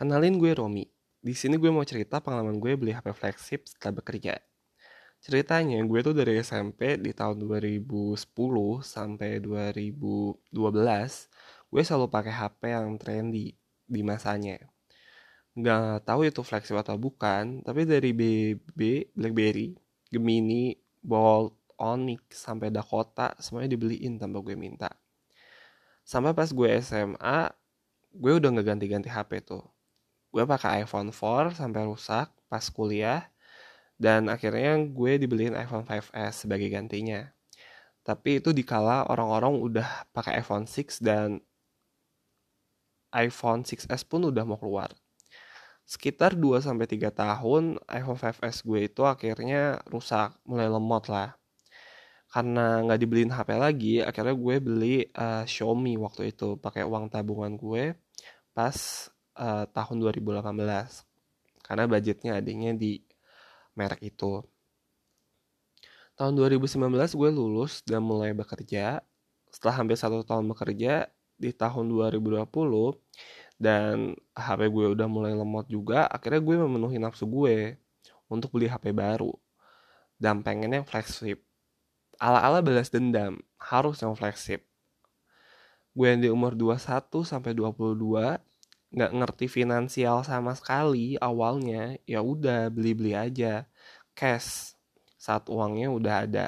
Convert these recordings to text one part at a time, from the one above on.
Kenalin gue Romi. Di sini gue mau cerita pengalaman gue beli HP flagship setelah bekerja. Ceritanya gue tuh dari SMP di tahun 2010 sampai 2012 gue selalu pakai HP yang trendy di masanya. Gak tahu itu flagship atau bukan, tapi dari BB, BlackBerry, Gemini, Bolt, Onyx sampai Dakota semuanya dibeliin tanpa gue minta. Sampai pas gue SMA, gue udah nggak ganti-ganti HP tuh. Gue pakai iPhone 4 sampai rusak pas kuliah dan akhirnya gue dibeliin iPhone 5S sebagai gantinya. Tapi itu dikala orang-orang udah pakai iPhone 6 dan iPhone 6s pun udah mau keluar. Sekitar 2 sampai 3 tahun iPhone 5S gue itu akhirnya rusak, mulai lemot lah karena nggak dibeliin HP lagi akhirnya gue beli uh, Xiaomi waktu itu pakai uang tabungan gue pas uh, tahun 2018 karena budgetnya adanya di merek itu. Tahun 2019 gue lulus dan mulai bekerja. Setelah hampir satu tahun bekerja di tahun 2020 dan HP gue udah mulai lemot juga akhirnya gue memenuhi nafsu gue untuk beli HP baru. Dan pengennya flagship. Ala-ala balas dendam harus yang flagship. Gue yang di umur 21 sampai 22 nggak ngerti finansial sama sekali awalnya ya udah beli-beli aja. Cash saat uangnya udah ada.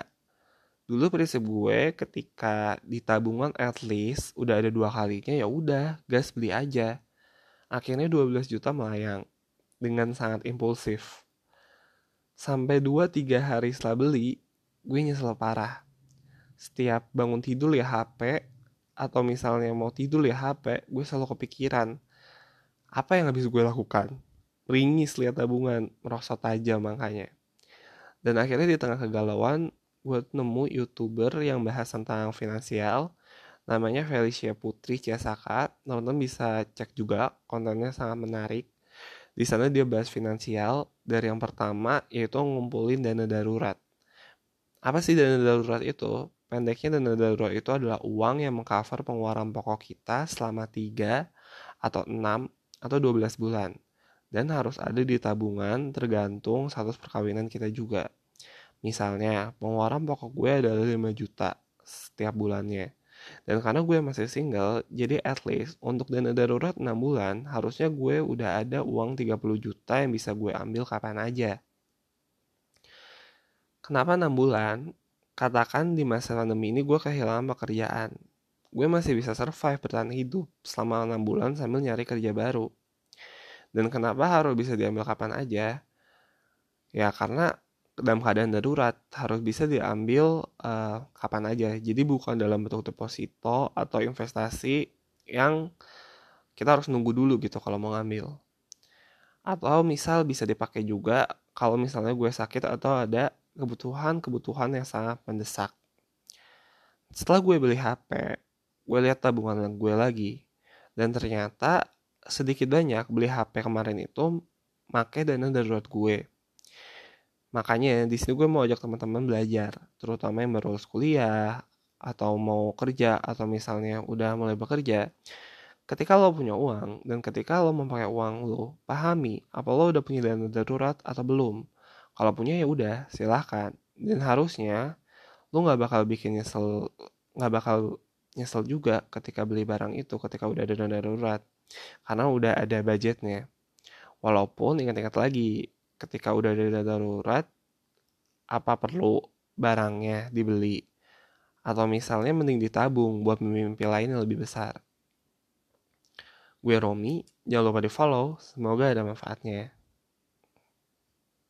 Dulu prinsip gue ketika di tabungan at least udah ada dua kalinya ya udah gas beli aja. Akhirnya 12 juta melayang dengan sangat impulsif. Sampai 2-3 hari setelah beli gue nyesel parah. Setiap bangun tidur ya HP atau misalnya mau tidur ya HP gue selalu kepikiran apa yang habis gue lakukan? Ringis lihat tabungan merosot aja makanya. Dan akhirnya di tengah kegalauan gue nemu youtuber yang bahas tentang finansial namanya Felicia Putri Ciasaka. Teman-teman bisa cek juga kontennya sangat menarik. Di sana dia bahas finansial dari yang pertama yaitu ngumpulin dana darurat. Apa sih dana darurat itu? Pendeknya dana darurat itu adalah uang yang mengcover pengeluaran pokok kita selama 3 atau 6 atau 12 bulan. Dan harus ada di tabungan tergantung status perkawinan kita juga. Misalnya, pengeluaran pokok gue adalah 5 juta setiap bulannya. Dan karena gue masih single, jadi at least untuk dana darurat 6 bulan, harusnya gue udah ada uang 30 juta yang bisa gue ambil kapan aja. Kenapa 6 bulan? Katakan di masa pandemi ini gue kehilangan pekerjaan. Gue masih bisa survive bertahan hidup selama 6 bulan sambil nyari kerja baru. Dan kenapa harus bisa diambil kapan aja? Ya karena dalam keadaan darurat harus bisa diambil uh, kapan aja. Jadi bukan dalam bentuk deposito atau investasi yang kita harus nunggu dulu gitu kalau mau ngambil. Atau misal bisa dipakai juga kalau misalnya gue sakit atau ada kebutuhan-kebutuhan yang sangat mendesak. Setelah gue beli HP, gue lihat tabungan gue lagi. Dan ternyata sedikit banyak beli HP kemarin itu make dana darurat gue. Makanya di sini gue mau ajak teman-teman belajar, terutama yang baru lulus kuliah atau mau kerja atau misalnya udah mulai bekerja. Ketika lo punya uang dan ketika lo memakai uang lo, pahami apa lo udah punya dana darurat atau belum kalau punya ya udah silahkan dan harusnya lu nggak bakal bikin nyesel nggak bakal nyesel juga ketika beli barang itu ketika udah ada dana darurat karena udah ada budgetnya. Walaupun ingat-ingat lagi ketika udah ada dana darurat apa perlu barangnya dibeli? Atau misalnya mending ditabung buat mimpi lain yang lebih besar. Gue Romi jangan lupa di follow semoga ada manfaatnya